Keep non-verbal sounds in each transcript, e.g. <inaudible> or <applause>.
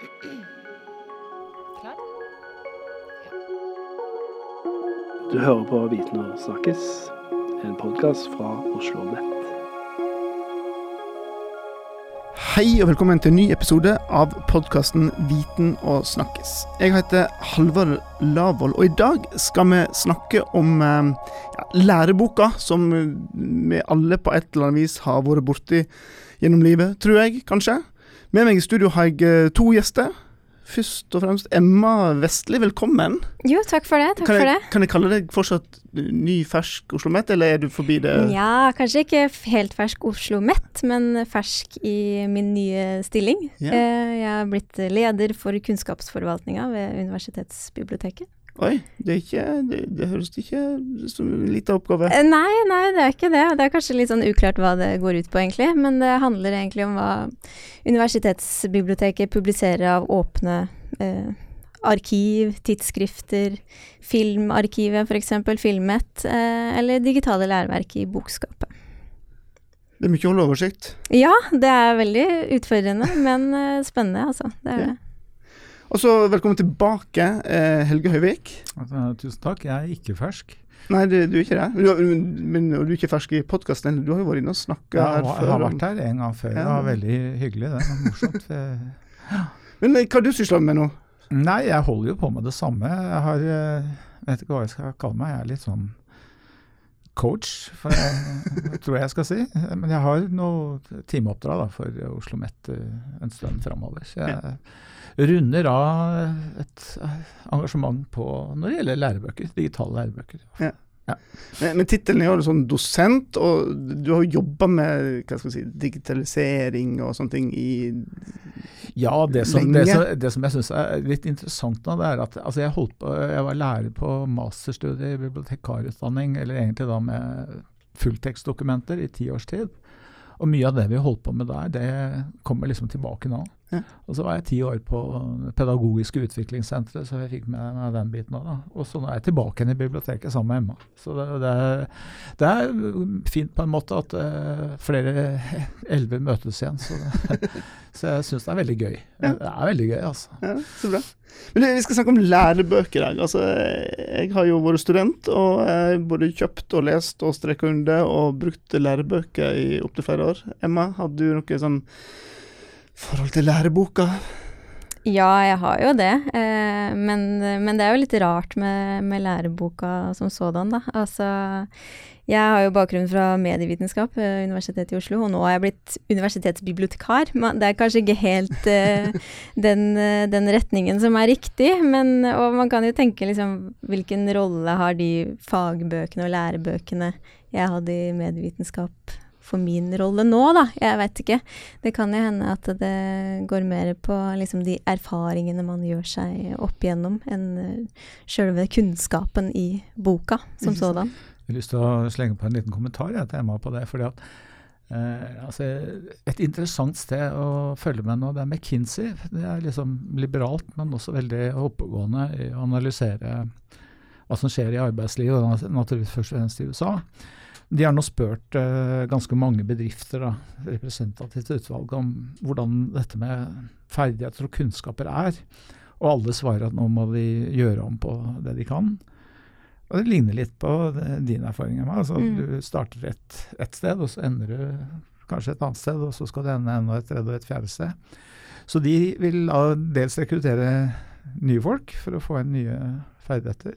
Klar? Du hører på Viten og snakkes, en podkast fra Oslo Nett. Hei og velkommen til en ny episode av podkasten Viten og snakkes. Jeg heter Halvard Lavoll, og i dag skal vi snakke om eh, ja, læreboka som vi alle på et eller annet vis har vært borti gjennom livet, tror jeg, kanskje. Med meg i studio har jeg eh, to gjester. Først og fremst Emma Vestli, velkommen. Jo, takk for det. Takk Kan for det. kan jeg kalle deg fortsatt ny, fersk Oslo Met, eller er du forbi det? Ja, kanskje ikke helt fersk Oslo Met, men fersk i min nye stilling. Eh, Jeg har blitt leder for kunnskapsforvaltninga ved Universitetsbiblioteket. Oi, det, ikke, det, det høres ikke som en liten oppgave. Eh, Nei, nei, det er ikke det. Det er kanskje litt sånn uklart hva det går ut på, egentlig. Men det handler egentlig om hva Universitetsbiblioteket publiserer av åpne eh, arkiv, tidsskrifter, Filmarkivet f.eks., Filmet, eh, eller digitale læreverk i Bokskapet. Det er mye å holde oversikt. Ja, det er veldig utfordrende, men eh, spennende, altså. Det er Ja. Og så velkommen tilbake, eh, Helge Høyvik. Altså, tusen takk. Jeg er ikke fersk. Nei, det, du er ikke det. Du, men du er ikke fersk i podkasten. Du har jo vært inne og snakka her før. jeg har vært her en gang før. Det var veldig hyggelig. Det var morsomt. <laughs> Men hva hva du sysler med nå? Nei, jeg holder jo på med det samme. Jeg har jeg vet ikke hva jeg skal kalle meg. Jeg er litt sånn coach, for jeg, <laughs> tror jeg jeg skal si. Men jeg har noe timeoppdrag da, for Oslo Met eh, en stund framover. Så jeg runder av et eh, engasjement på når det gjelder lærebøker. Digitale lærebøker. Men, men tittelen er jo sånn dosent, og du har jo jobba med si, digitalisering og sånne ting i Ja, det som, det Lenge. som, det som jeg syns er litt interessant nå, det er at altså jeg, på, jeg var lærer på masterstudiet i bibliotekarutdanning, eller egentlig da med fulltekstdokumenter i ti års tid. Og mye av det vi holdt på med der, det kommer liksom tilbake nå. Ja. Og så var jeg ti år på Pedagogiske utviklingssenteret, så jeg fikk med meg den biten òg. Og så nå er jeg tilbake igjen i biblioteket sammen med Emma. Så det, det, er, det er fint på en måte at uh, flere <laughs> elver møtes igjen. Så, det, <laughs> så jeg syns det er veldig gøy. Ja. Det er veldig gøy, altså. Ja, så bra. Men vi skal snakke om lærebøker i dag. Altså, jeg har jo vært student, og både kjøpt og lest og streka under og brukt lærebøker i opptil flere år. Emma, hadde du noe sånn forhold til læreboka? Ja, jeg har jo det. Eh, men, men det er jo litt rart med, med læreboka som sådan, da. Altså, jeg har jo bakgrunn fra medievitenskap ved Universitetet i Oslo, og nå har jeg blitt universitetsbibliotekar. Det er kanskje ikke helt eh, <laughs> den, eh, den retningen som er riktig, men og man kan jo tenke liksom hvilken rolle har de fagbøkene og lærebøkene jeg hadde i medievitenskap for min rolle nå, da. Jeg vet ikke. Det kan jo hende at det går mer på liksom de erfaringene man gjør seg opp igjennom, enn uh, sjølve kunnskapen i boka som sådan. Jeg har lyst til å slenge på en liten kommentar jeg, til Emma på det. fordi at eh, altså, Et interessant sted å følge med nå, det er McKinsey. Det er liksom liberalt, men også veldig oppegående i å analysere hva som skjer i arbeidslivet, naturligvis først og fremst i USA. De har nå spurt uh, ganske mange bedrifter, da, representativt utvalg, om hvordan dette med ferdigheter og kunnskaper er. Og alle svarer at nå må de gjøre om på det de kan. Og det ligner litt på din erfaring. Emma. Altså, Mm. Du starter et, et sted, og så ender du kanskje et annet sted, og så skal du ende enda et tredje og et fjerde sted. Så de vil dels rekruttere nye folk for å få inn nye ferdigheter.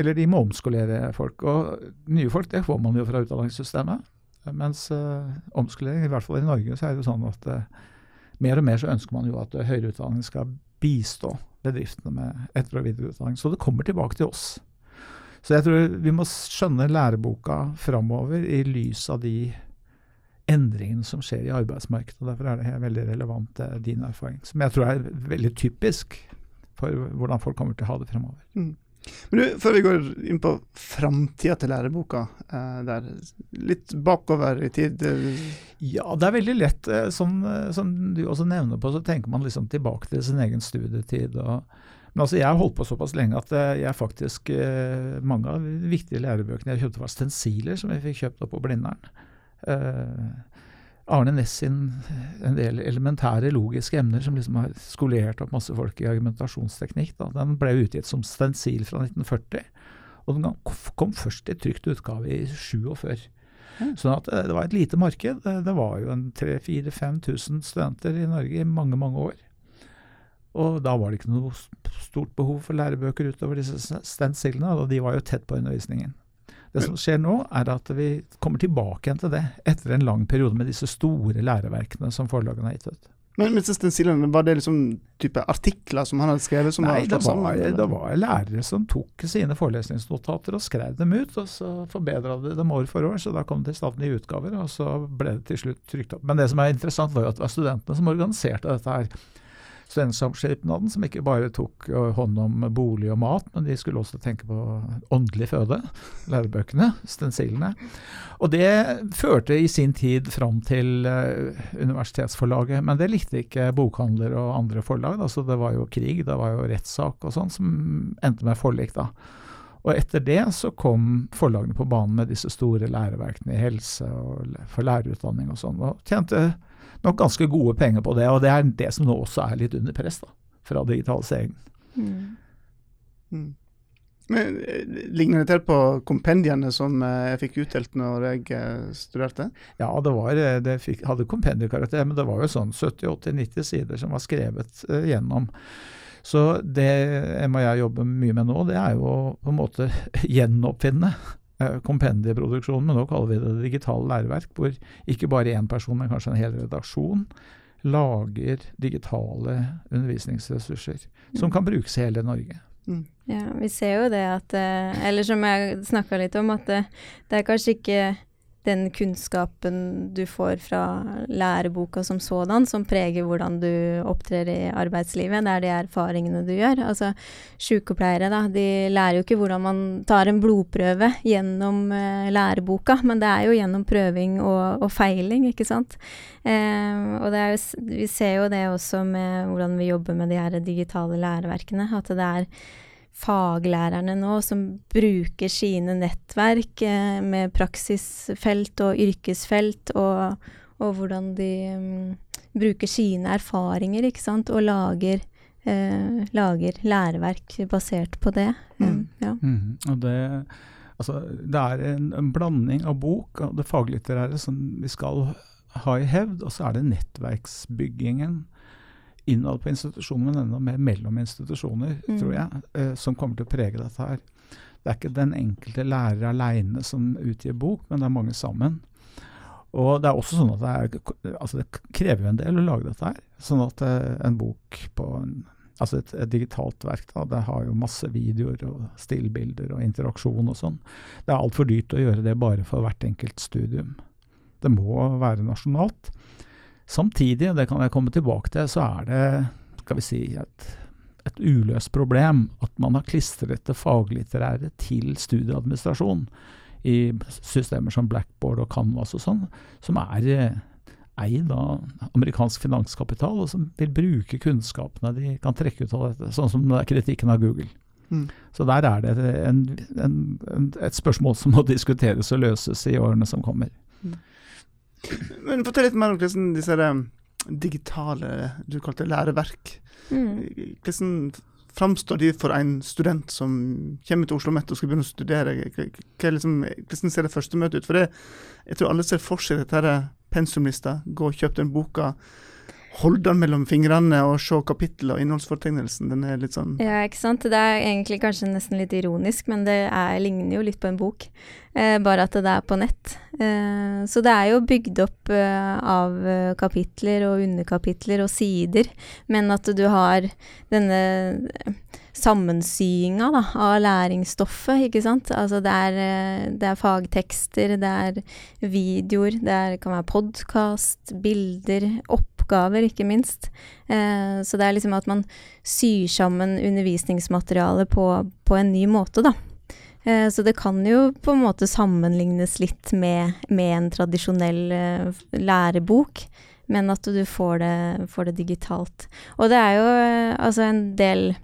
Eller de må omskolere folk. Og nye folk det får man jo fra utdanningssystemet. Mens uh, omskolering, i hvert fall i Norge, så er det jo sånn at uh, mer og mer så ønsker man jo at eh, høyere utdanning skal bistå bedriftene med etter- og videreutdanning. Så det kommer tilbake til oss. Så jeg tror vi må skjønne læreboka framover i lys av de endringene som skjer i arbeidsmarkedet. og Derfor er det veldig relevant, din erfaring. Som jeg tror er veldig typisk for hvordan folk kommer til å ha det fremover. Men du, før vi går inn på framtida til læreboka, eh, der, litt bakover i tid eh, Ja, det er veldig lett. eh, Som, som du også nevner på, så tenker man liksom tilbake til sin egen studietid. Og, men altså, jeg har holdt på såpass lenge at jeg faktisk Mange av de viktige lærebøkene jeg kjøpte, var stensiler som jeg fikk kjøpt opp på Blindern. Eh, Arne Næss sin en del elementære logiske emner som liksom har skolert opp masse folk i argumentasjonsteknikk. Da. Den ble utgitt som stensil fra 1940, og den kom først i trykt utgave i 47. Sånn at det var et lite marked. Det var jo en 3000-5000 studenter i Norge i mange, mange år. Og da var det ikke noe stort behov for lærebøker utover disse stensilene, og de var jo tett på undervisningen. Det som skjer nå, er at vi kommer tilbake igjen til det, etter en lang periode med disse store læreverkene som forlagene har gitt ut. Men, men var det liksom type artikler som han hadde skrevet? Nei, var det, var, det var lærere som tok sine forelesningsnotater og skrev dem ut, og så forbedra de dem år for år. Så da kom det i utgaver, og så ble det til slutt trykt opp. Men det som er interessant, var jo at det var studentene som organiserte dette her studentsamskipnaden, som ikke bare tok eh, hånd om bolig og mat, men de skulle også tenke på åndelig føde. <laughs> Lærebøkene, stensilene. Og det førte i sin tid fram til uh, universitetsforlaget, men det likte ikke bokhandler og andre forlag. Altså det var jo krig, det var jo rettssak og sånn, som endte med forlik da. Og etter det så kom forlagene på banen med disse store læreverkene i helse og for lærerutdanning og sånn, og tjente nok ganske gode penger på det. Og det er det som nå også er litt under press da, fra digitaliseringen. Mm. Mm. Men eh, Ligner det til på kompendiene som eh, jeg fikk utdelt når jeg eh, studerte? Ja, det, var, det fikk, hadde kompendiekarakter, men det var jo sånn 70-80-90 sider som var skrevet uh, gjennom. Så det og jeg jobber mye med nå, det er jo å på en måte <laughs> gjenoppfinne kompendieproduksjonen, men nå kaller vi det digitale læreverk, hvor ikke bare én person, men kanskje en hel redaksjon lager digitale undervisningsressurser mm. som kan brukes i hele Norge. Mm. Ja, vi ser jo det at eh, Eller som jeg snakka litt om, at det, det er kanskje ikke den kunnskapen du får fra læreboka som sådan, som preger hvordan du opptrer i arbeidslivet. Det er de erfaringene du gjør. Altså, Sykepleiere da, de lærer jo ikke hvordan man tar en blodprøve gjennom eh, læreboka, men det er jo gjennom prøving og, og feiling, ikke sant. Eh, og jo, vi ser jo det også med hvordan vi jobber med de her digitale læreverkene, at det er faglærerne nå som bruker sine nettverk eh, med praksisfelt og yrkesfelt, og, og hvordan de um, bruker sine erfaringer, ikke sant, og lager, eh, lager læreverk basert på det. Mm. Um, ja. Mm. Og det, altså, det er en, en, blanding av bok og det faglitterære som vi skal ha i hevd, og så er det nettverksbyggingen innad på institusjoner, men enda mer mellom institusjoner, mm. tror jeg, eh, som kommer til å prege dette her. Det er ikke den enkelte lærer aleine som utgir bok, men det er mange sammen. Og det er også sånn at det, er, altså det krever jo en del å lage dette her. Sånn at eh, en bok på en, altså et, et, digitalt verk, da, det har jo masse videoer og stillbilder og interaksjon og sånn. Det er altfor dyrt å gjøre det bare for hvert enkelt studium. Det må være nasjonalt. Samtidig, og det kan jeg komme tilbake til, så er det skal vi si, et, et uløst problem at man har klistret det faglitterære til studieadministrasjon i systemer som Blackboard og Canvas og sånn, som er eh, eid av amerikansk finanskapital, og som vil bruke kunnskapene de kan trekke ut av dette, sånn som kritikken av Google. Mm. Så der er det en, en, en, et spørsmål som må diskuteres og løses i årene som kommer. Mm. Men fortell litt mer om hvordan disse digitale du kalte læreverk mm. Hvordan framstår de for en student som kommer til Oslo OsloMet og skal begynne å studere? Liksom, hvordan ser det første møtet ut? For det, jeg tror alle ser for seg dette pensumlista, gå og kjøp den boka holde den mellom fingrene og se kapittelet og innholdsfortegnelsen. Den er litt sånn Ja, ikke sant. Det er egentlig kanskje nesten litt ironisk, men det er, ligner jo litt på en bok. Eh, bare at det er på nett. Eh, så det er jo bygd opp eh, av kapitler og underkapitler og sider, men at du har denne sammensyinga av læringsstoffet, ikke sant. Altså det er, det er fagtekster, det er videoer, det er, kan være podkast, bilder, oppgaver, ikke minst. Eh, så det er liksom at man syr sammen undervisningsmaterialet på, på en ny måte, da. Eh, så det kan jo på en måte sammenlignes litt med, med en tradisjonell eh, lærebok, men at du får det, får det, digitalt. Og det er jo eh, altså en del eh,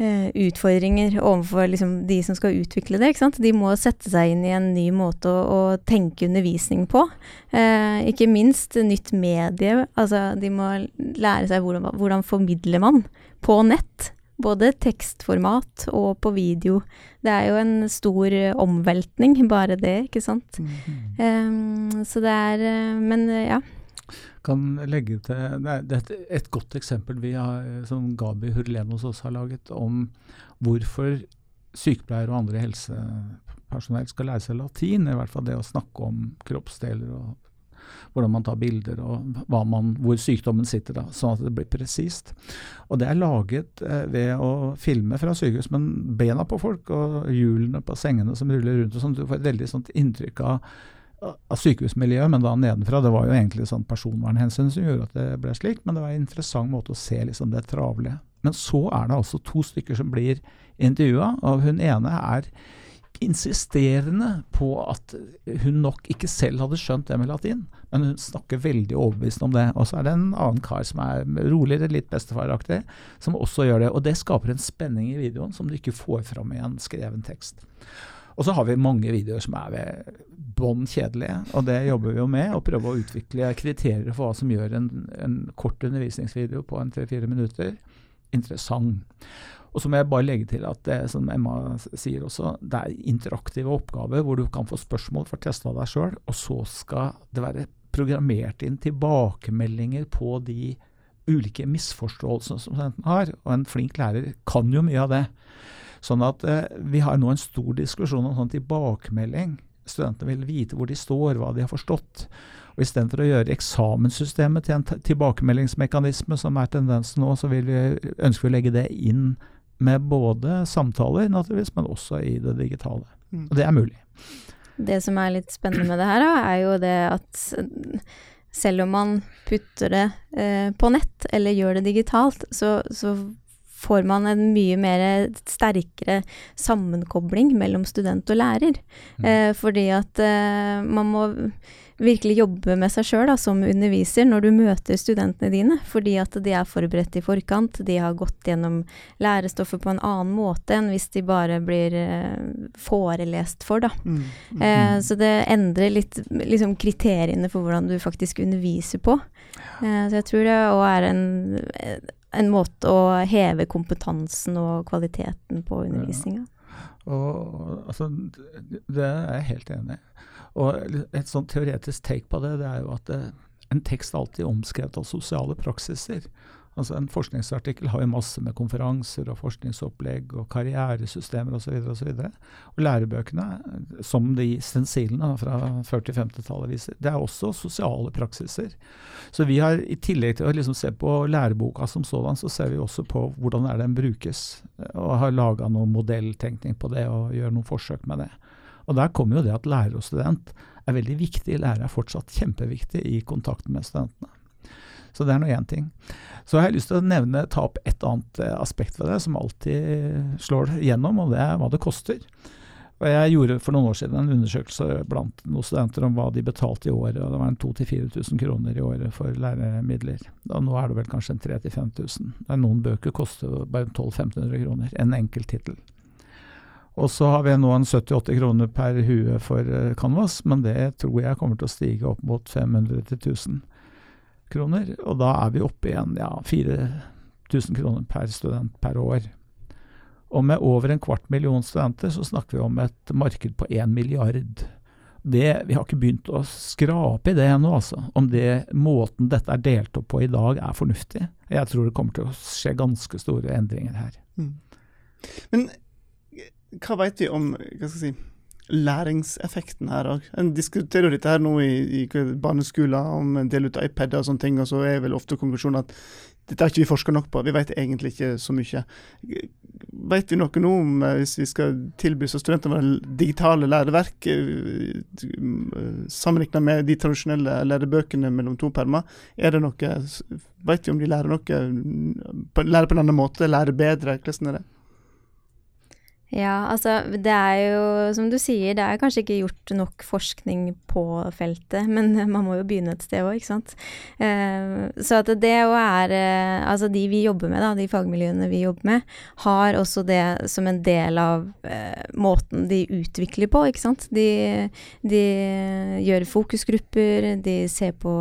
utfordringer overfor liksom, de som skal utvikle det. ikke sant? De må sette seg inn i en ny måte å, å tenke undervisning på. Eh, ikke minst nytt medie. Altså, de må lære seg hvordan, hvordan formidler man på nett. Både tekstformat og på video. Det er jo en stor omveltning, bare det, ikke sant. Mm. Um, så det er Men ja kan legge til Det er et, et godt eksempel har, som Gabi Hurlenos også har laget, om hvorfor sykepleiere og andre helsepersonell skal lære seg latin. I hvert fall det å snakke om kroppsdeler og hvordan man tar bilder og man, hvor sykdommen sitter, da, sånn at det blir presist. Og Det er laget eh, ved å filme fra sykehus, men bena på folk og hjulene på sengene som ruller rundt. og sånn, Du får et veldig sånt inntrykk av av sykehusmiljøet, men da nedenfra. Det var jo egentlig sånn personvernhensyn som gjorde at det ble slik, men det var en interessant måte å se liksom det travle. Men så er det altså to stykker som blir intervjua, og hun ene er insisterende på at hun nok ikke selv hadde skjønt det med latin, men hun snakker veldig overbevist om det. Og så er det en annen kar som er roligere, litt bestefaraktig, som også gjør det. Og det skaper en spenning i videoen som du ikke får fram i en skreven tekst. Og så har vi mange videoer som er ved bånn kjedelige, og det jobber vi jo med. Å prøve å utvikle kriterier for hva som gjør en, en kort undervisningsvideo på en tre-fire minutter interessant. Og så må jeg bare legge til at det som Emma sier også, det er interaktive oppgaver hvor du kan få spørsmål for å teste deg sjøl, og så skal det være programmert inn tilbakemeldinger på de ulike misforståelsene som studenten har. Og en flink lærer kan jo mye av det. Sånn at eh, vi har nå en stor diskusjon om sånn tilbakemelding. Studentene vil vite hvor de står, hva de har forstått. Og Istedenfor å gjøre eksamenssystemet til en tilbakemeldingsmekanisme, som er tendensen nå, så vil vi, ønsker vi å legge det inn med både samtaler, naturligvis, men også i det digitale. Mm. Og det er mulig. Det som er litt spennende med det her, er jo det at selv om man putter det eh, på nett, eller gjør det digitalt, så, så får man en mye mer sterkere sammenkobling mellom student og lærer. Mm. Eh, fordi at eh, man må virkelig jobbe med seg sjøl som underviser når du møter studentene dine. Fordi at de er forberedt i forkant, de har gått gjennom lærestoffet på en annen måte enn hvis de bare blir eh, forelest for, da. Mm. Mm. Eh, så det endrer litt liksom, kriteriene for hvordan du faktisk underviser på. Eh, så jeg tror det òg er en en måte å heve kompetansen og kvaliteten på undervisninga. Ja. Og altså, Det er jeg helt enig i. Og Et sånn teoretisk take på det, det er jo at det, en tekst alltid omskrevet av sosiale praksiser. Altså En forskningsartikkel har jo masse med konferanser og forskningsopplegg og karrieresystemer osv. Og, så og, og lærebøkene, som de stensilene fra 40-50-tallet viser, det er også sosiale praksiser. Så vi har i tillegg til å liksom se på læreboka som sådan, så ser vi også på hvordan er den brukes. Og har laga noe modelltenkning på det og gjør noen forsøk med det. Og der kommer jo det at lærer og student er veldig viktig. Lærer er fortsatt kjempeviktig i kontakten med studentene. Så det er nå én ting. Så jeg har lyst til å nevne, ta opp et annet eh, aspekt ved det, som alltid slår gjennom, og det er hva det koster. Og Jeg gjorde for noen år siden en undersøkelse blant noen studenter om hva de betalte i året. og Det var 2000-4000 kroner i året for læremidler. Og nå er det vel kanskje 3000-5000. Noen bøker koster bare 1200-1500 kroner. En enkelt tittel. Og så har vi nå en 70-80 kroner per hue for eh, Canvas, men det tror jeg kommer til å stige opp mot 500-1000 kroner, og da er vi oppe igjen ja, 4000 kroner per student per år. Og med over en kvart million studenter så snakker vi om et marked på én milliard. Det, vi har ikke begynt å skrape i det ennå, altså. Om det måten dette er delt opp på i dag er fornuftig. Jeg tror det kommer til å skje ganske store endringer her. Mm. Men hva vet vi om hva skal jeg si, læringseffekten her òg. En diskuterer jo dette her nå i, i barneskolen om en del ut iPader og sånne ting, og så er vel ofte konklusjonen at dette har ikke vi forska nok på, vi vet egentlig ikke så mye. Vet vi noe nå om eh, hvis vi skal tilby studentene digitale læreverk eh, sammenlignet med de tradisjonelle lærebøkene mellom to permer? Er det noe, Vet vi om de lærer noe, lærer på en annen måte, lærer bedre? Hvordan er det? Ja, altså det er jo som du sier, det er kanskje ikke gjort nok forskning på feltet, men <laughs> man må jo begynne et sted òg, ikke sant. Eh, så at det òg er eh, Altså de vi jobber med, da, de fagmiljøene vi jobber med, har også det som en del av eh, måten de utvikler på, ikke sant. De, de gjør fokusgrupper, de ser på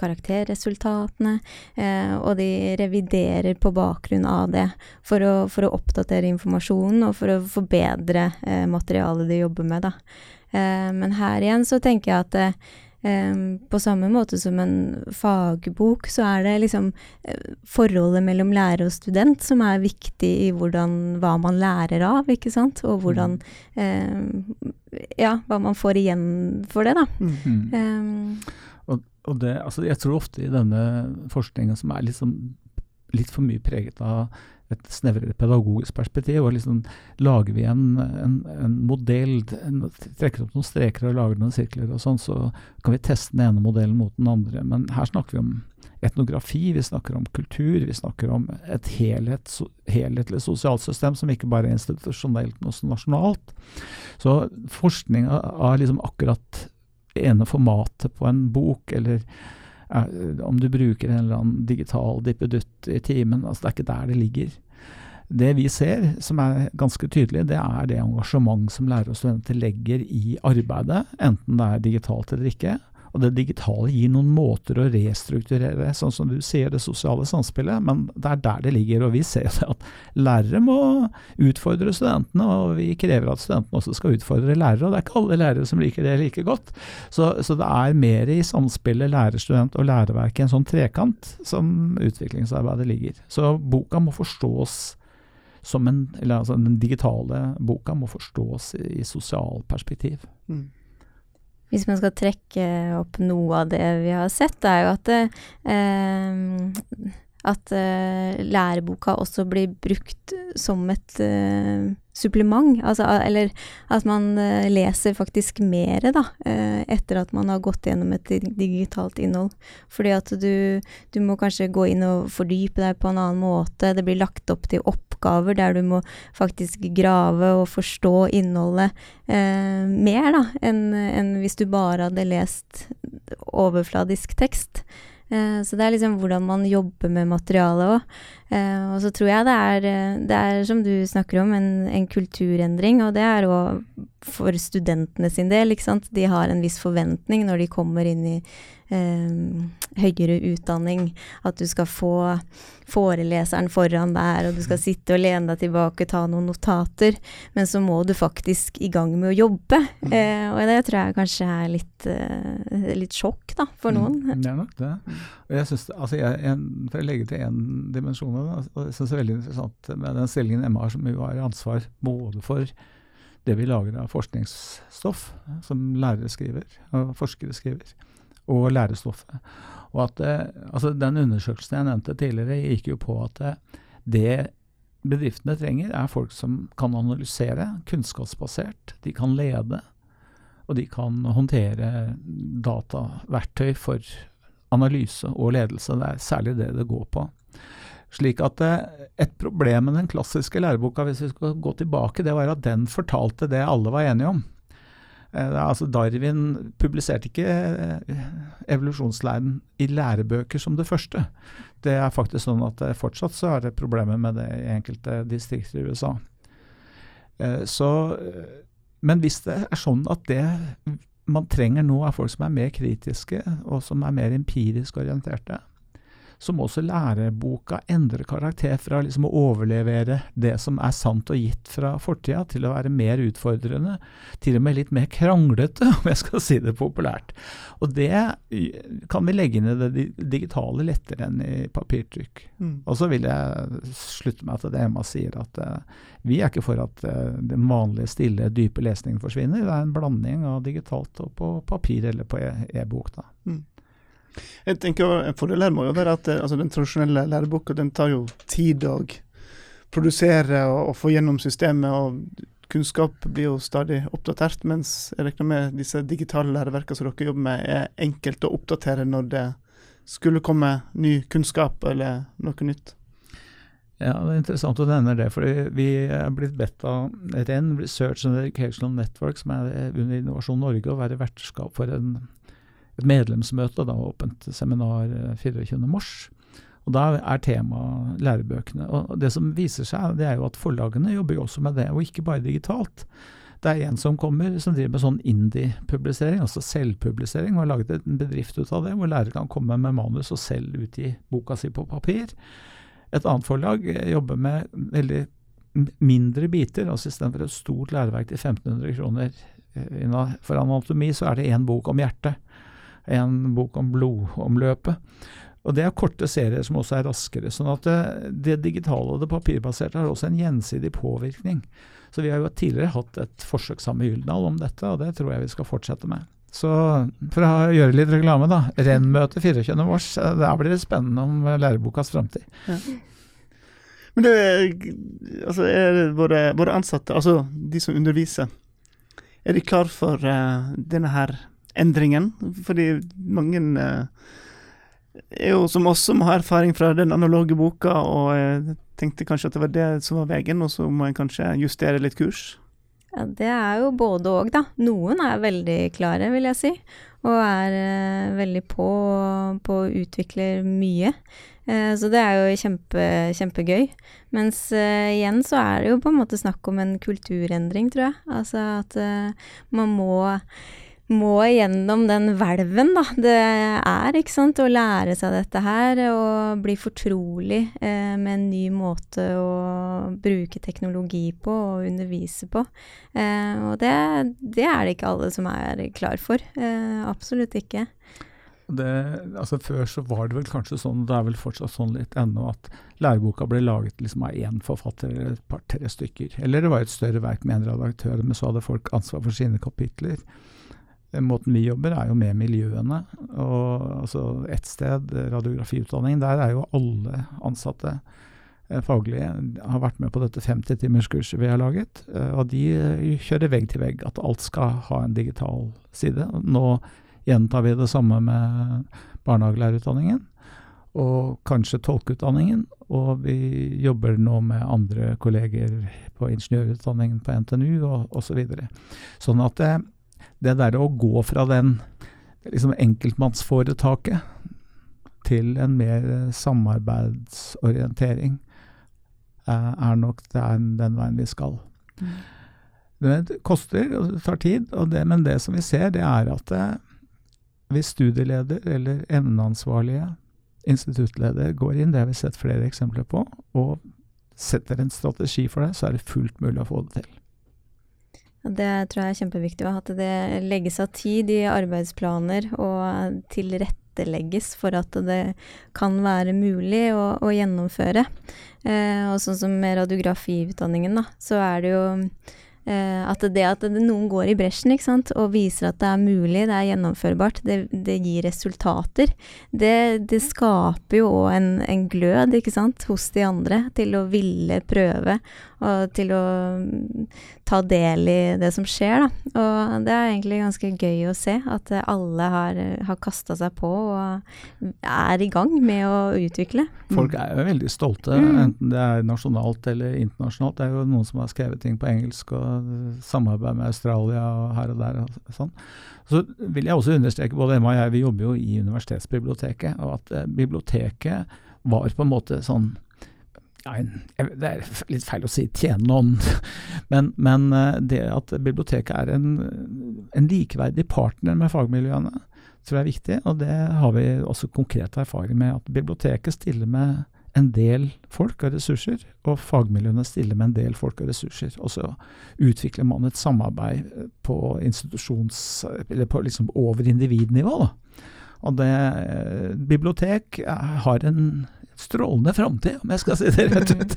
karakterresultatene, eh, og de reviderer på bakgrunn av det for å, for å oppdatere informasjonen og for å forbedre eh, materialet de jobber med, da. Eh, men her igjen så tenker jeg at eh, på samme måte som en fagbok, så er det liksom eh, forholdet mellom lærer og student som er viktig i hvordan, hva man lærer av, ikke sant, og hvordan eh, Ja, hva man får igjen for det, da. Mm. Um, og, og det, altså jeg tror ofte i denne forskningen som er liksom litt for mye preget av et snevrere pedagogisk perspektiv. og liksom Lager vi en, en, en modell, en, trekker opp noen streker og lager noen sirkler og sånn, så kan vi teste den ene modellen mot den andre. Men her snakker vi om etnografi, vi snakker om kultur, vi snakker om et helhet, so, helhetlig sosialt system som ikke bare er institusjonelt, men også nasjonalt. Så forskning av liksom akkurat ene formatet på en bok, eller om du bruker en eller annen digital dippedutt i timen. Altså det er ikke der det ligger. Det vi ser, som er ganske tydelig, det er det engasjement som lærere og studenter legger i arbeidet, enten det er digitalt eller ikke. Og det digitale gir noen måter å restrukturere, sånn som du sier, det sosiale samspillet, men det er der det ligger. Og vi ser jo at lærere må utfordre studentene, og vi krever at studentene også skal utfordre lærere. Og det er ikke alle lærere som liker det like godt. Så, så det er mer i samspillet lærer-student og læreverket, en sånn trekant som utviklingsarbeidet ligger. Så boka må forstås som en, eller altså Den digitale boka må forstås i, i sosialperspektiv. Mm. Hvis man skal trekke opp noe av det vi har sett, det er jo at eh, at eh, læreboka også blir brukt som et eh, supplement. Altså, eller at man uh, leser faktisk mer, da, etter at man har gått gjennom et digitalt innhold. Fordi at du, du, må kanskje gå inn og fordype deg på en annen måte. Det blir lagt opp til oppgaver der du må faktisk grave og forstå innholdet mer, da, enn en hvis du bare hadde lest overfladisk tekst. Eh, så det er liksom hvordan man jobber med materialet òg. Eh, og så tror jeg det er, eh, det er som du snakker om, en, en kulturendring. Og det er òg for studentene sin del, ikke sant. De har en viss forventning når de kommer inn i eh, høyere utdanning. At du skal få foreleseren foran der, og du skal sitte og lene deg tilbake ta noen notater. Men så må du faktisk i gang med å jobbe. Eh, og det tror jeg kanskje er litt, eh, litt sjokk da, for mm. noen. Mm, det er nok det. Og jeg syns altså jeg, jeg, For å legge til én dimensjon det, og jeg synes det er veldig interessant med den stillingen Emma har, som jo har ansvar både for det vi lager av forskningsstoff, som lærere skriver, og forskere skriver, og lærestoffet. Og at altså Den undersøkelsen jeg nevnte tidligere, gikk jo på at det bedriftene trenger, er folk som kan analysere, kunnskapsbasert. De kan lede, og de kan håndtere dataverktøy for analyse og ledelse. Det er særlig det det går på. Slik at Et problem med den klassiske læreboka, hvis vi skal gå tilbake, det var at den fortalte det alle var enige om. Eh, altså Darwin publiserte ikke eh, evolusjonslæren i lærebøker som det første. Det er faktisk sånn at eh, fortsatt så er det problemer med det i enkelte distrikter i USA. Så, men hvis det er sånn at det man trenger nå er folk som er mer kritiske, og som er mer empirisk orienterte, så må også læreboka endre karakter fra liksom å overlevere det som er sant og gitt fra fortida, til å være mer utfordrende, til og med litt mer kranglete, <laughs> om jeg skal si det populært. Og det kan vi legge inn i det digitale lettere enn i papirtrykk. Mm. Og så vil jeg slutte meg til det Emma sier, at uh, vi er ikke for at uh, den vanlige, stille, dype lesningen forsvinner. Det er en blanding av digitalt og på papir eller på e-, e-bok. da. Mm. Jeg tenker En fordel her må jo være at eh, altså, den tradisjonelle læreboka den tar jo tid å produsere og, og, få gjennom systemet. og Kunnskap blir jo stadig oppdatert, mens jeg regner med disse digitale læreverkene som dere jobber med, er enkelt å oppdatere når det skulle komme ny kunnskap eller noe nytt. Ja, det er interessant å nevne det. for Vi er blitt bedt av REN, Research and Educational Network, som er under Innovasjon Norge, å være vertskap for en, et medlemsmøte, da, åpent seminar 24.3. Og Da er tema lærebøkene. Og Det som viser seg, det er jo at forlagene jobber jo også med det, og ikke bare digitalt. Det er en som kommer som driver med sånn indie-publisering, altså selvpublisering, og har laget en bedrift ut av det, hvor lærere kan komme med manus og selv utgi boka si på papir. Et annet forlag eh, jobber med veldig mindre biter, altså istedenfor et stort læreverk til 1500 kroner eh, for anatomi, så er det én bok om hjertet. En bok om blodomløpet. Og det er korte serier som også er raskere. sånn at det, det digitale og det papirbaserte har også en gjensidig påvirkning. Så vi har jo tidligere hatt et forsøk sammen med Gyldendal om dette, og det tror jeg vi skal fortsette med. Så for å gjøre litt reklame, da. Renn-møte 24. mars. Der blir det spennende om lærebokas framtid. Ja. Men det altså er våre, våre, ansatte, altså de som underviser, er de klar for uh, denne her endringen? Fordi mange uh, er jo som oss som har erfaring fra den analoge boka, og jeg tenkte kanskje at det var det som var veien, og så må en kanskje justere litt kurs? Ja, det er jo både òg, da. Noen er veldig klare, vil jeg si. Og er eh, veldig på, på å utvikle mye. Eh, så det er jo kjempe, kjempegøy. Mens eh, igjen så er det jo på en måte snakk om en kulturendring, tror jeg. Altså at eh, man må må gjennom den hvelven, da. Det er, ikke sant, å lære seg dette her og bli fortrolig eh, med en ny måte å bruke teknologi på og undervise på. Eh, og det, det, er det ikke alle som er klar for. Eh, absolutt ikke. Det, altså Før så var det vel kanskje sånn, det er vel fortsatt sånn litt ennå, at læreboka ble laget liksom av én forfatter eller et par-tre stykker. Eller det var et større verk med en redaktør, men så hadde folk ansvar for sine kapitler. Måten vi jobber er jo med miljøene. og altså Ett sted, radiografiutdanning, der er jo alle ansatte eh, faglige har vært med på dette 50-timerskurset vi har laget. Eh, og de eh, kjører vegg til vegg, at alt skal ha en digital side. Nå gjentar vi det samme med barnehagelærerutdanningen. Og kanskje tolkeutdanningen. Og vi jobber nå med andre kolleger på ingeniørutdanningen på NTNU og osv. Så videre. sånn at det, derre å gå fra den liksom enkeltmannsforetaket til en mer samarbeidsorientering eh, er nok er den veien vi skal. Mm. Det koster og det tar tid, det, men det som vi ser, det er at eh, hvis studieleder eller emneansvarlige instituttleder går inn, det har vi sett flere eksempler på, og setter en strategi for det, så er det fullt mulig å få det til. Det tror jeg er kjempeviktig. At det legges av tid i arbeidsplaner og tilrettelegges for at det kan være mulig å, å gjennomføre. Eh, og sånn som med radiografiutdanningen, da, så er det jo Eh, at det at noen går i bresjen ikke sant, og viser at det er mulig, det er gjennomførbart, det, det gir resultater, det, det skaper jo òg en, en, glød ikke sant, hos de andre til å ville prøve og til å ta del i det som skjer. Da. Og det er egentlig ganske gøy å se at alle har, har kasta seg på og er i gang med å utvikle. Folk er jo veldig stolte, mm. enten det er nasjonalt eller internasjonalt. Det er jo noen som har skrevet ting på engelsk og samarbeid med Australia og her og der. og sånn. Så vil jeg også understreke, både Emma og jeg, vi jobber jo i universitetsbiblioteket, og at eh, biblioteket var på en måte sånn Det er litt feil å si tjene noen, <laughs> men, men, eh, det at biblioteket er en, en likeverdig partner med fagmiljøene, tror jeg er viktig. Og det har vi også konkret erfaring med. At biblioteket stiller med en del folk og ressurser, og fagmiljøene stiller med en del folk og ressurser. Og så utvikler man et samarbeid på institusjons... Eller på liksom over individnivå. Da. Og det bibliotek har en strålende framtid, om jeg skal si det rett ut.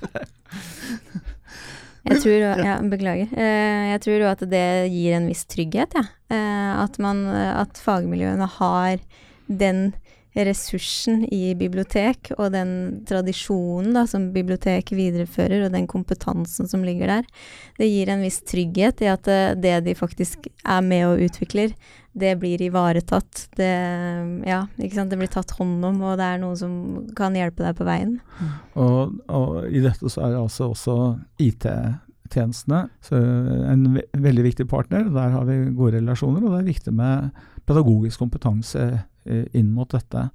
Jeg tror, ja, beklager. Eh, jeg tror jo at det gir en viss trygghet, ja. Eh, at, man, at fagmiljøene har den ressursen i bibliotek, og den tradisjonen da, som bibliotek viderefører, og den kompetansen som ligger der, det gir en viss trygghet i at eh, det de faktisk er med og utvikler, det blir ivaretatt. Det, ja, det blir tatt hånd om, og det er noen som kan hjelpe deg på veien. Og, og i dette så er det altså også IT-tjenestene en ve veldig viktig partner. Der har vi gode relasjoner, og det er viktig med pedagogisk kompetanse inn mot dette.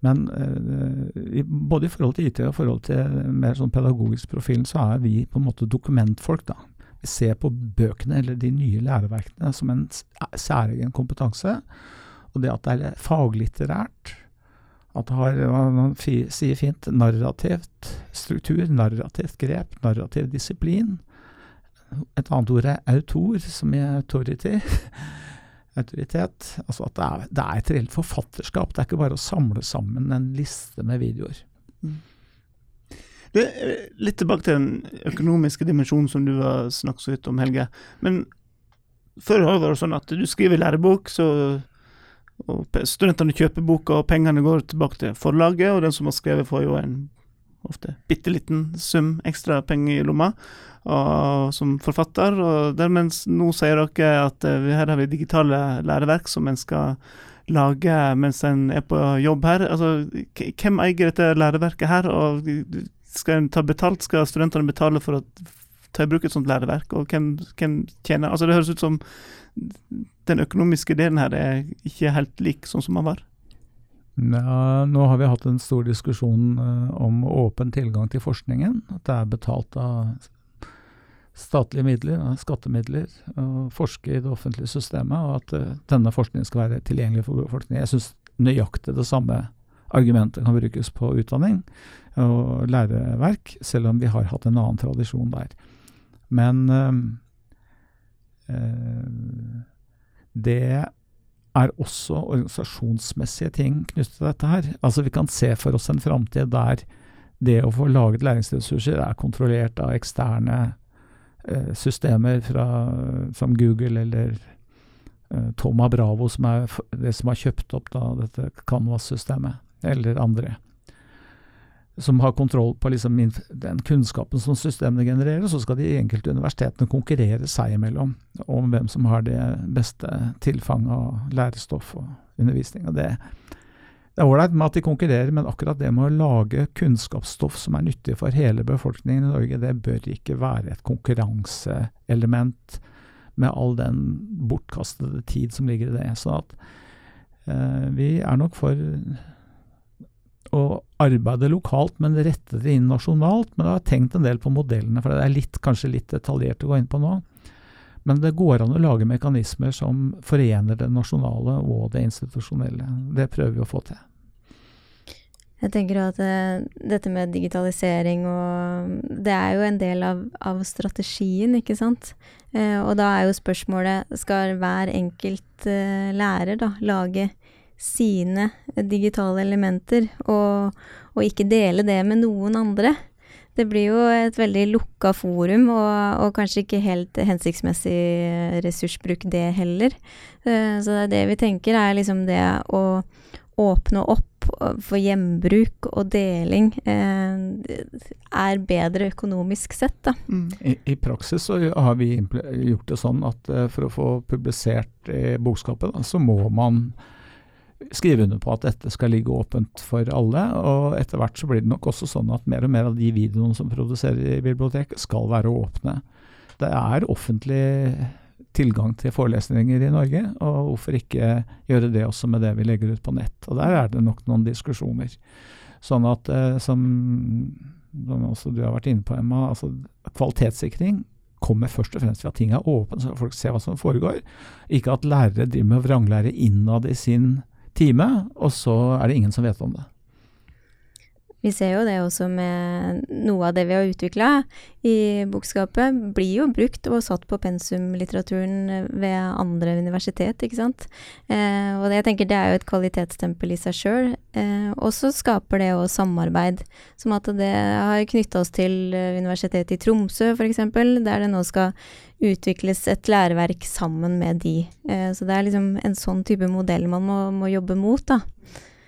Men eh, både i forhold til IT og i forhold til mer sånn pedagogisk profil, så er vi på en måte dokumentfolk, da. Vi ser på bøkene eller de nye læreverkene som en særegen kompetanse. Og det at det er faglitterært, at det har, man sier fint, narrativt struktur, narrativt grep, narrativ disiplin. Et annet ord er autor, som i authority. <laughs> Autoritet. Altså at det er, det er, et reelt forfatterskap. Det er ikke bare å samle sammen en liste med videoer. Mm. Du, eh, litt tilbake til den økonomiske dimensjonen som du har snakket så vidt om, Helge. Men før har det vært sånn at du skriver lærebok, så og studentene kjøper boka, og pengene går tilbake til forlaget, og den som har skrevet, får jo en ofte bitte liten sum ekstra penger i lomma og, som forfatter. og dermed Nå sier dere at uh, her har vi digitale læreverk som en skal lage mens en er på jobb her. Altså, Hvem eier dette læreverket her? og skal en ta betalt? Skal studentene betale for å ta i bruk et sånt læreverk? Og hvem, hvem tjener Altså, det høres ut som den økonomiske delen her er ikke helt lik sånn som den var. Ja, nå har vi hatt en stor diskusjon uh, om åpen tilgang til forskningen. At det er betalt av statlige midler, skattemidler, og forske i det offentlige systemet, og at uh, denne forskningen skal være tilgjengelig for befolkningen. Jeg syns nøyaktig det samme argumentet kan brukes på utdanning og læreverk, selv om vi har hatt en annen tradisjon der. Men øh, det er også organisasjonsmessige ting knyttet til dette her. Altså Vi kan se for oss en framtid der det å få laget læringsressurser er kontrollert av eksterne eh, systemer fra, som Google eller eh, Toma Bravo, som er det som har kjøpt opp da, dette Canvas-systemet eller andre, som har kontroll på liksom den kunnskapen som systemene genererer. Så skal de enkelte universitetene konkurrere seg imellom om hvem som har det beste tilfanget av lærestoff og undervisning. Og det, det er ålreit med at de konkurrerer, men akkurat det med å lage kunnskapsstoff som er nyttig for hele befolkningen i Norge, det bør ikke være et konkurranseelement med all den bortkastede tid som ligger i det. Så at eh, vi er nok for å arbeide lokalt, men rette det inn nasjonalt. Men jeg har tenkt en del på modellene, for det er litt, kanskje litt detaljert å gå inn på nå. Men det går an å lage mekanismer som forener det nasjonale og det institusjonelle. Det prøver vi å få til. Jeg tenker at uh, dette med digitalisering og Det er jo en del av, av strategien, ikke sant. Uh, og da er jo spørsmålet skal hver enkelt uh, lærer da lage sine digitale elementer, og, og, ikke dele det med noen andre. Det blir jo et veldig lukka forum, og, og kanskje ikke helt hensiktsmessig ressursbruk, det heller. Eh, så det er det vi tenker, er liksom det å åpne opp for gjenbruk og deling eh, er bedre økonomisk sett, da. Mm. I, I, praksis så har vi gjort det sånn at eh, for å få publisert i bokskapet, da, så må man skrive under på at dette skal ligge åpent for alle. Og etter hvert så blir det nok også sånn at mer og mer av de videoene som produserer i bibliotek, skal være åpne. Det er offentlig tilgang til forelesninger i Norge, og hvorfor ikke gjøre det også med det vi legger ut på nett. Og der er det nok noen diskusjoner. Sånn at, eh, som, som også du har vært inne på, Emma, altså kvalitetssikring kommer først og fremst ved at ting er åpne, så folk ser hva som foregår. Ikke at lærere driver med å vranglære innad i sin time, og så er det ingen som vet om det. Vi ser jo det også med noe av det vi har utvikla i bokskapet, blir jo brukt og satt på pensumlitteraturen ved andre universitet, ikke sant. Eh, og det, jeg tenker det er jo et kvalitetsstempel i seg sjøl. Eh, og så skaper det jo samarbeid, som at det har knytta oss til Universitetet i Tromsø f.eks., der det nå skal utvikles et læreverk sammen med de. Eh, så det er liksom en sånn type modell man må, må jobbe mot, da.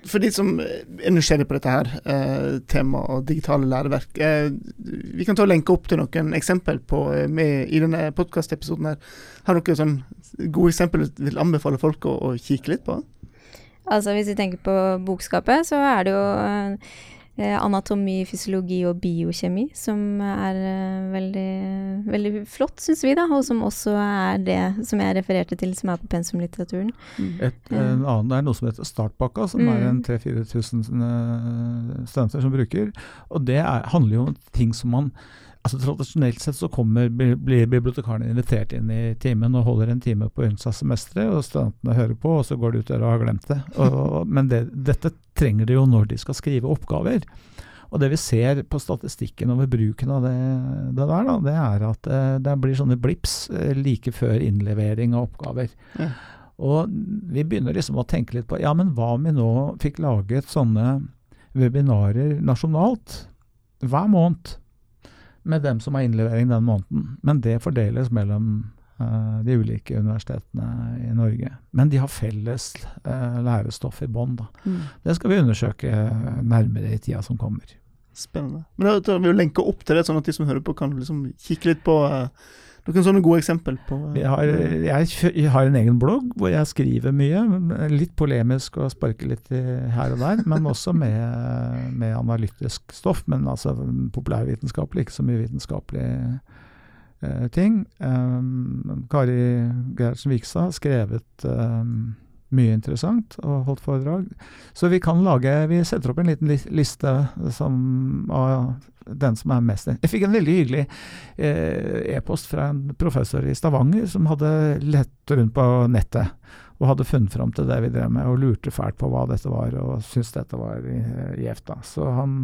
For de som er nysgjerrig på dette her, eh, temaet og digitale læreverk, eh, vi kan ta og lenke opp til noen eksempel på, eh, med, i denne podkastepisoden. Har dere sånn gode eksempler du vil anbefale folk å, å, kikke litt på? Altså Hvis vi tenker på bokskapet, så er det jo Eh, anatomi, fysiologi og biokjemi, som er eh, veldig, veldig flott, syns vi, da, og som også er det som jeg refererte til, som er på pensumlitteraturen. Mm. Et, en annen er noe som heter Startpakka, som mm. er en 3000-4000 eh, studenter som bruker. Og det er, handler jo om ting som man Altså Tradisjonelt sett så kommer, blir bibliotekarene invitert inn i timen og holder en time på semesteret, og studentene hører på, og så går de ut døra og har glemt det. Og, men det, dette trenger de jo når de skal skrive oppgaver. Og det vi ser på statistikken over bruken av det, det der, da, det er at eh, det blir sånne blips eh, like før innlevering av oppgaver. Ja. Og vi begynner liksom å tenke litt på ja, men hva om vi nå fikk laget sånne webinarer nasjonalt hver måned? Med dem som har innlevering den måneden. Men det fordeles mellom uh, de ulike universitetene i Norge. Men de har felles uh, lærestoff i bånn. Mm. Det skal vi undersøke nærmere i tida som kommer. Spennende. Men da tar vi jo lenke opp til det, sånn at de som hører på, kan liksom kikke litt på uh, noen sånne gode eksempel på jeg har, jeg har, en egen blogg hvor jeg skriver mye. Litt polemisk og sparker litt her og der, men også med, med analytisk stoff. Men altså populærvitenskapelig, ikke så mye vitenskapelig eh, ting. Um, Kari Gerhardsen Vikstad har skrevet um, mye interessant og holdt foredrag. Så vi kan lage Vi setter opp en liten liste som, av den som er mest Jeg fikk en veldig hyggelig eh, e-post eh, fra en professor i Stavanger som hadde lett rundt på nettet og hadde funnet fram til det vi drev med, og lurte fælt på hva dette var, og syntes dette var eh, gjevt. Så han,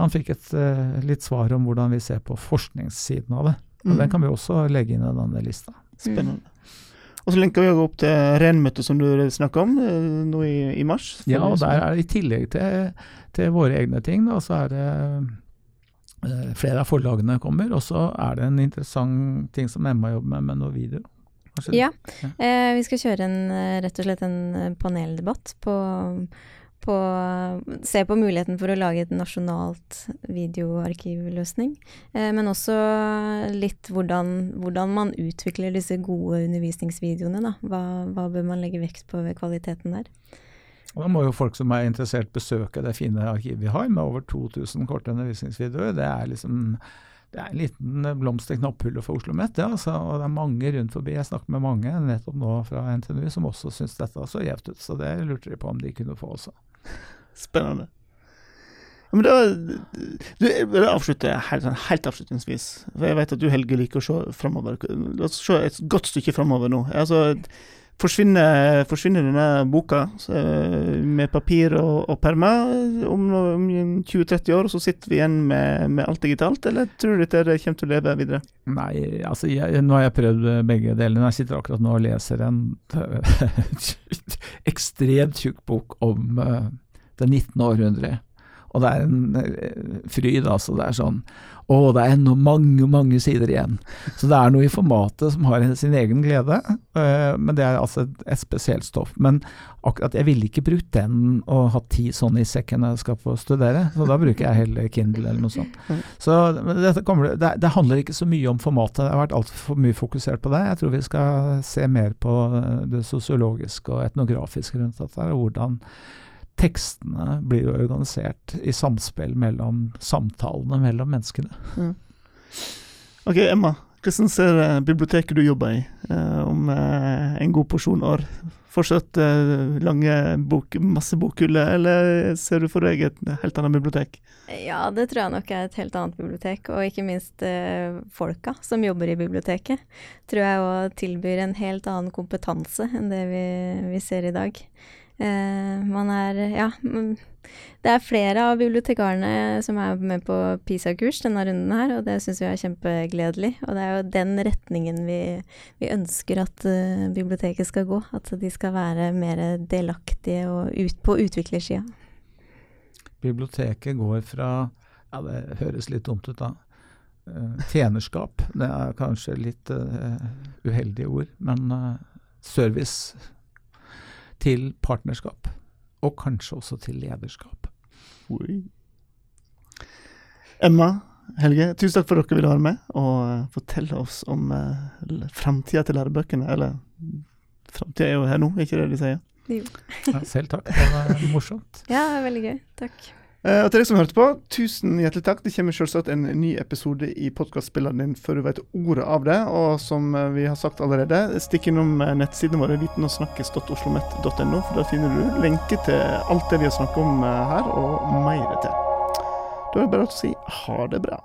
han fikk et uh, litt svar om hvordan vi ser på forskningssiden av det. Og mm. Den kan vi også legge inn i denne lista. Spennende. Og så lenker vi opp til renmøtet som du snakka om, eh, nå i, i, mars. Ja, og der er det i tillegg til, til våre egne ting, da, så er det eh, flere av forlagene kommer. Og så er det en interessant ting som Emma jobber med, med noe video. Ja, ja. Eh, vi skal kjøre en, eh, rett og slett en paneldebatt på på Se på muligheten for å lage et nasjonalt videoarkivløsning. Eh, men også litt hvordan, hvordan, man utvikler disse gode undervisningsvideoene. Da. Hva, hva, bør man legge vekt på ved kvaliteten der? da må jo folk som er interessert besøke det fine arkivet vi har, med over 2000 korte undervisningsvideoer. Det er liksom det er en liten blomst i knapphullet for Oslo Met, Ja, altså, og det er mange rundt forbi. Jeg snakker med mange nettopp nå fra NTNU som også syns dette så gjevt ut. Så det lurte de på om de kunne få også. <laughs> Spennende. Men da, du, avslutter jeg helt, sånn, helt, avslutningsvis. For Jeg vet at du Helge liker å se framover. La oss se et godt stykke framover nå. Altså, forsvinner, forsvinner denne boka med papir og, og permer om, om 20-30 år, og så sitter vi igjen med, med, alt digitalt, eller tror du dette kommer til å leve videre? Nei, altså jeg, nå har jeg prøvd begge delene. Jeg sitter akkurat nå og leser en <laughs> ekstremt tjukk bok om uh, det 19. århundre. Og det er en uh, fryd, altså. Det er sånn å, det er ennå mange, mange sider igjen. Så det er noe i formatet som har sin egen glede, uh, men det er altså et, et, spesielt stoff. Men akkurat jeg ville ikke brukt den og hatt ti sånne i sekken når jeg skal på studere, så da bruker jeg heller Kindle eller noe sånt. Så kommer, det, det handler ikke så mye om formatet, det har vært altfor mye fokusert på det. Jeg tror vi skal se mer på det sosiologiske og etnografiske rundt dette, og hvordan tekstene blir jo organisert i samspill mellom samtalene mellom menneskene. Mm. Ok, Emma. Hvordan ser eh, biblioteket du jobber i eh, om eh, en god porsjon år? Fortsatt eh, lange bok, masse bokhyller, eller ser du for deg et helt annet bibliotek? Ja, det tror jeg nok er et helt annet bibliotek, og ikke minst eh, folka som jobber i biblioteket. Tror jeg òg tilbyr en helt annen kompetanse enn det vi, vi ser i dag. Eh, man er Ja. Det er flere av bibliotekarene som er med på PISA-kurs denne runden her, og det syns vi er kjempegledelig. Og det er jo den retningen vi, vi ønsker at uh, biblioteket skal gå. At de skal være mer delaktige og ut på utviklersida. Biblioteket går fra Ja, det høres litt dumt ut, da. Uh, tjenerskap. Det er kanskje litt uh, uheldige ord, men service til partnerskap. og kanskje også til lederskap. Oi. Emma, Helge, tusen takk for at dere ville være med og eh, fortelle oss om uh, framtida til lærebøkene. Eller framtida er jo her nå, er ikke det de sier? Jo. Ja, selv takk, det var <laughs> morsomt. Ja, veldig gøy. Takk. Eh, og til deg som hørte på, tusen hjertelig takk. Det kommer selvsagt en ny episode i podkastspilleren din før du vet ordet av det. Og som eh, vi har sagt allerede, stikk innom eh, nettsidene våre vitenogsnakkes.oslomet.no, for der finner du lenke til alt det vi har snakket om her, og mer til. Da er det bare å si ha det bra.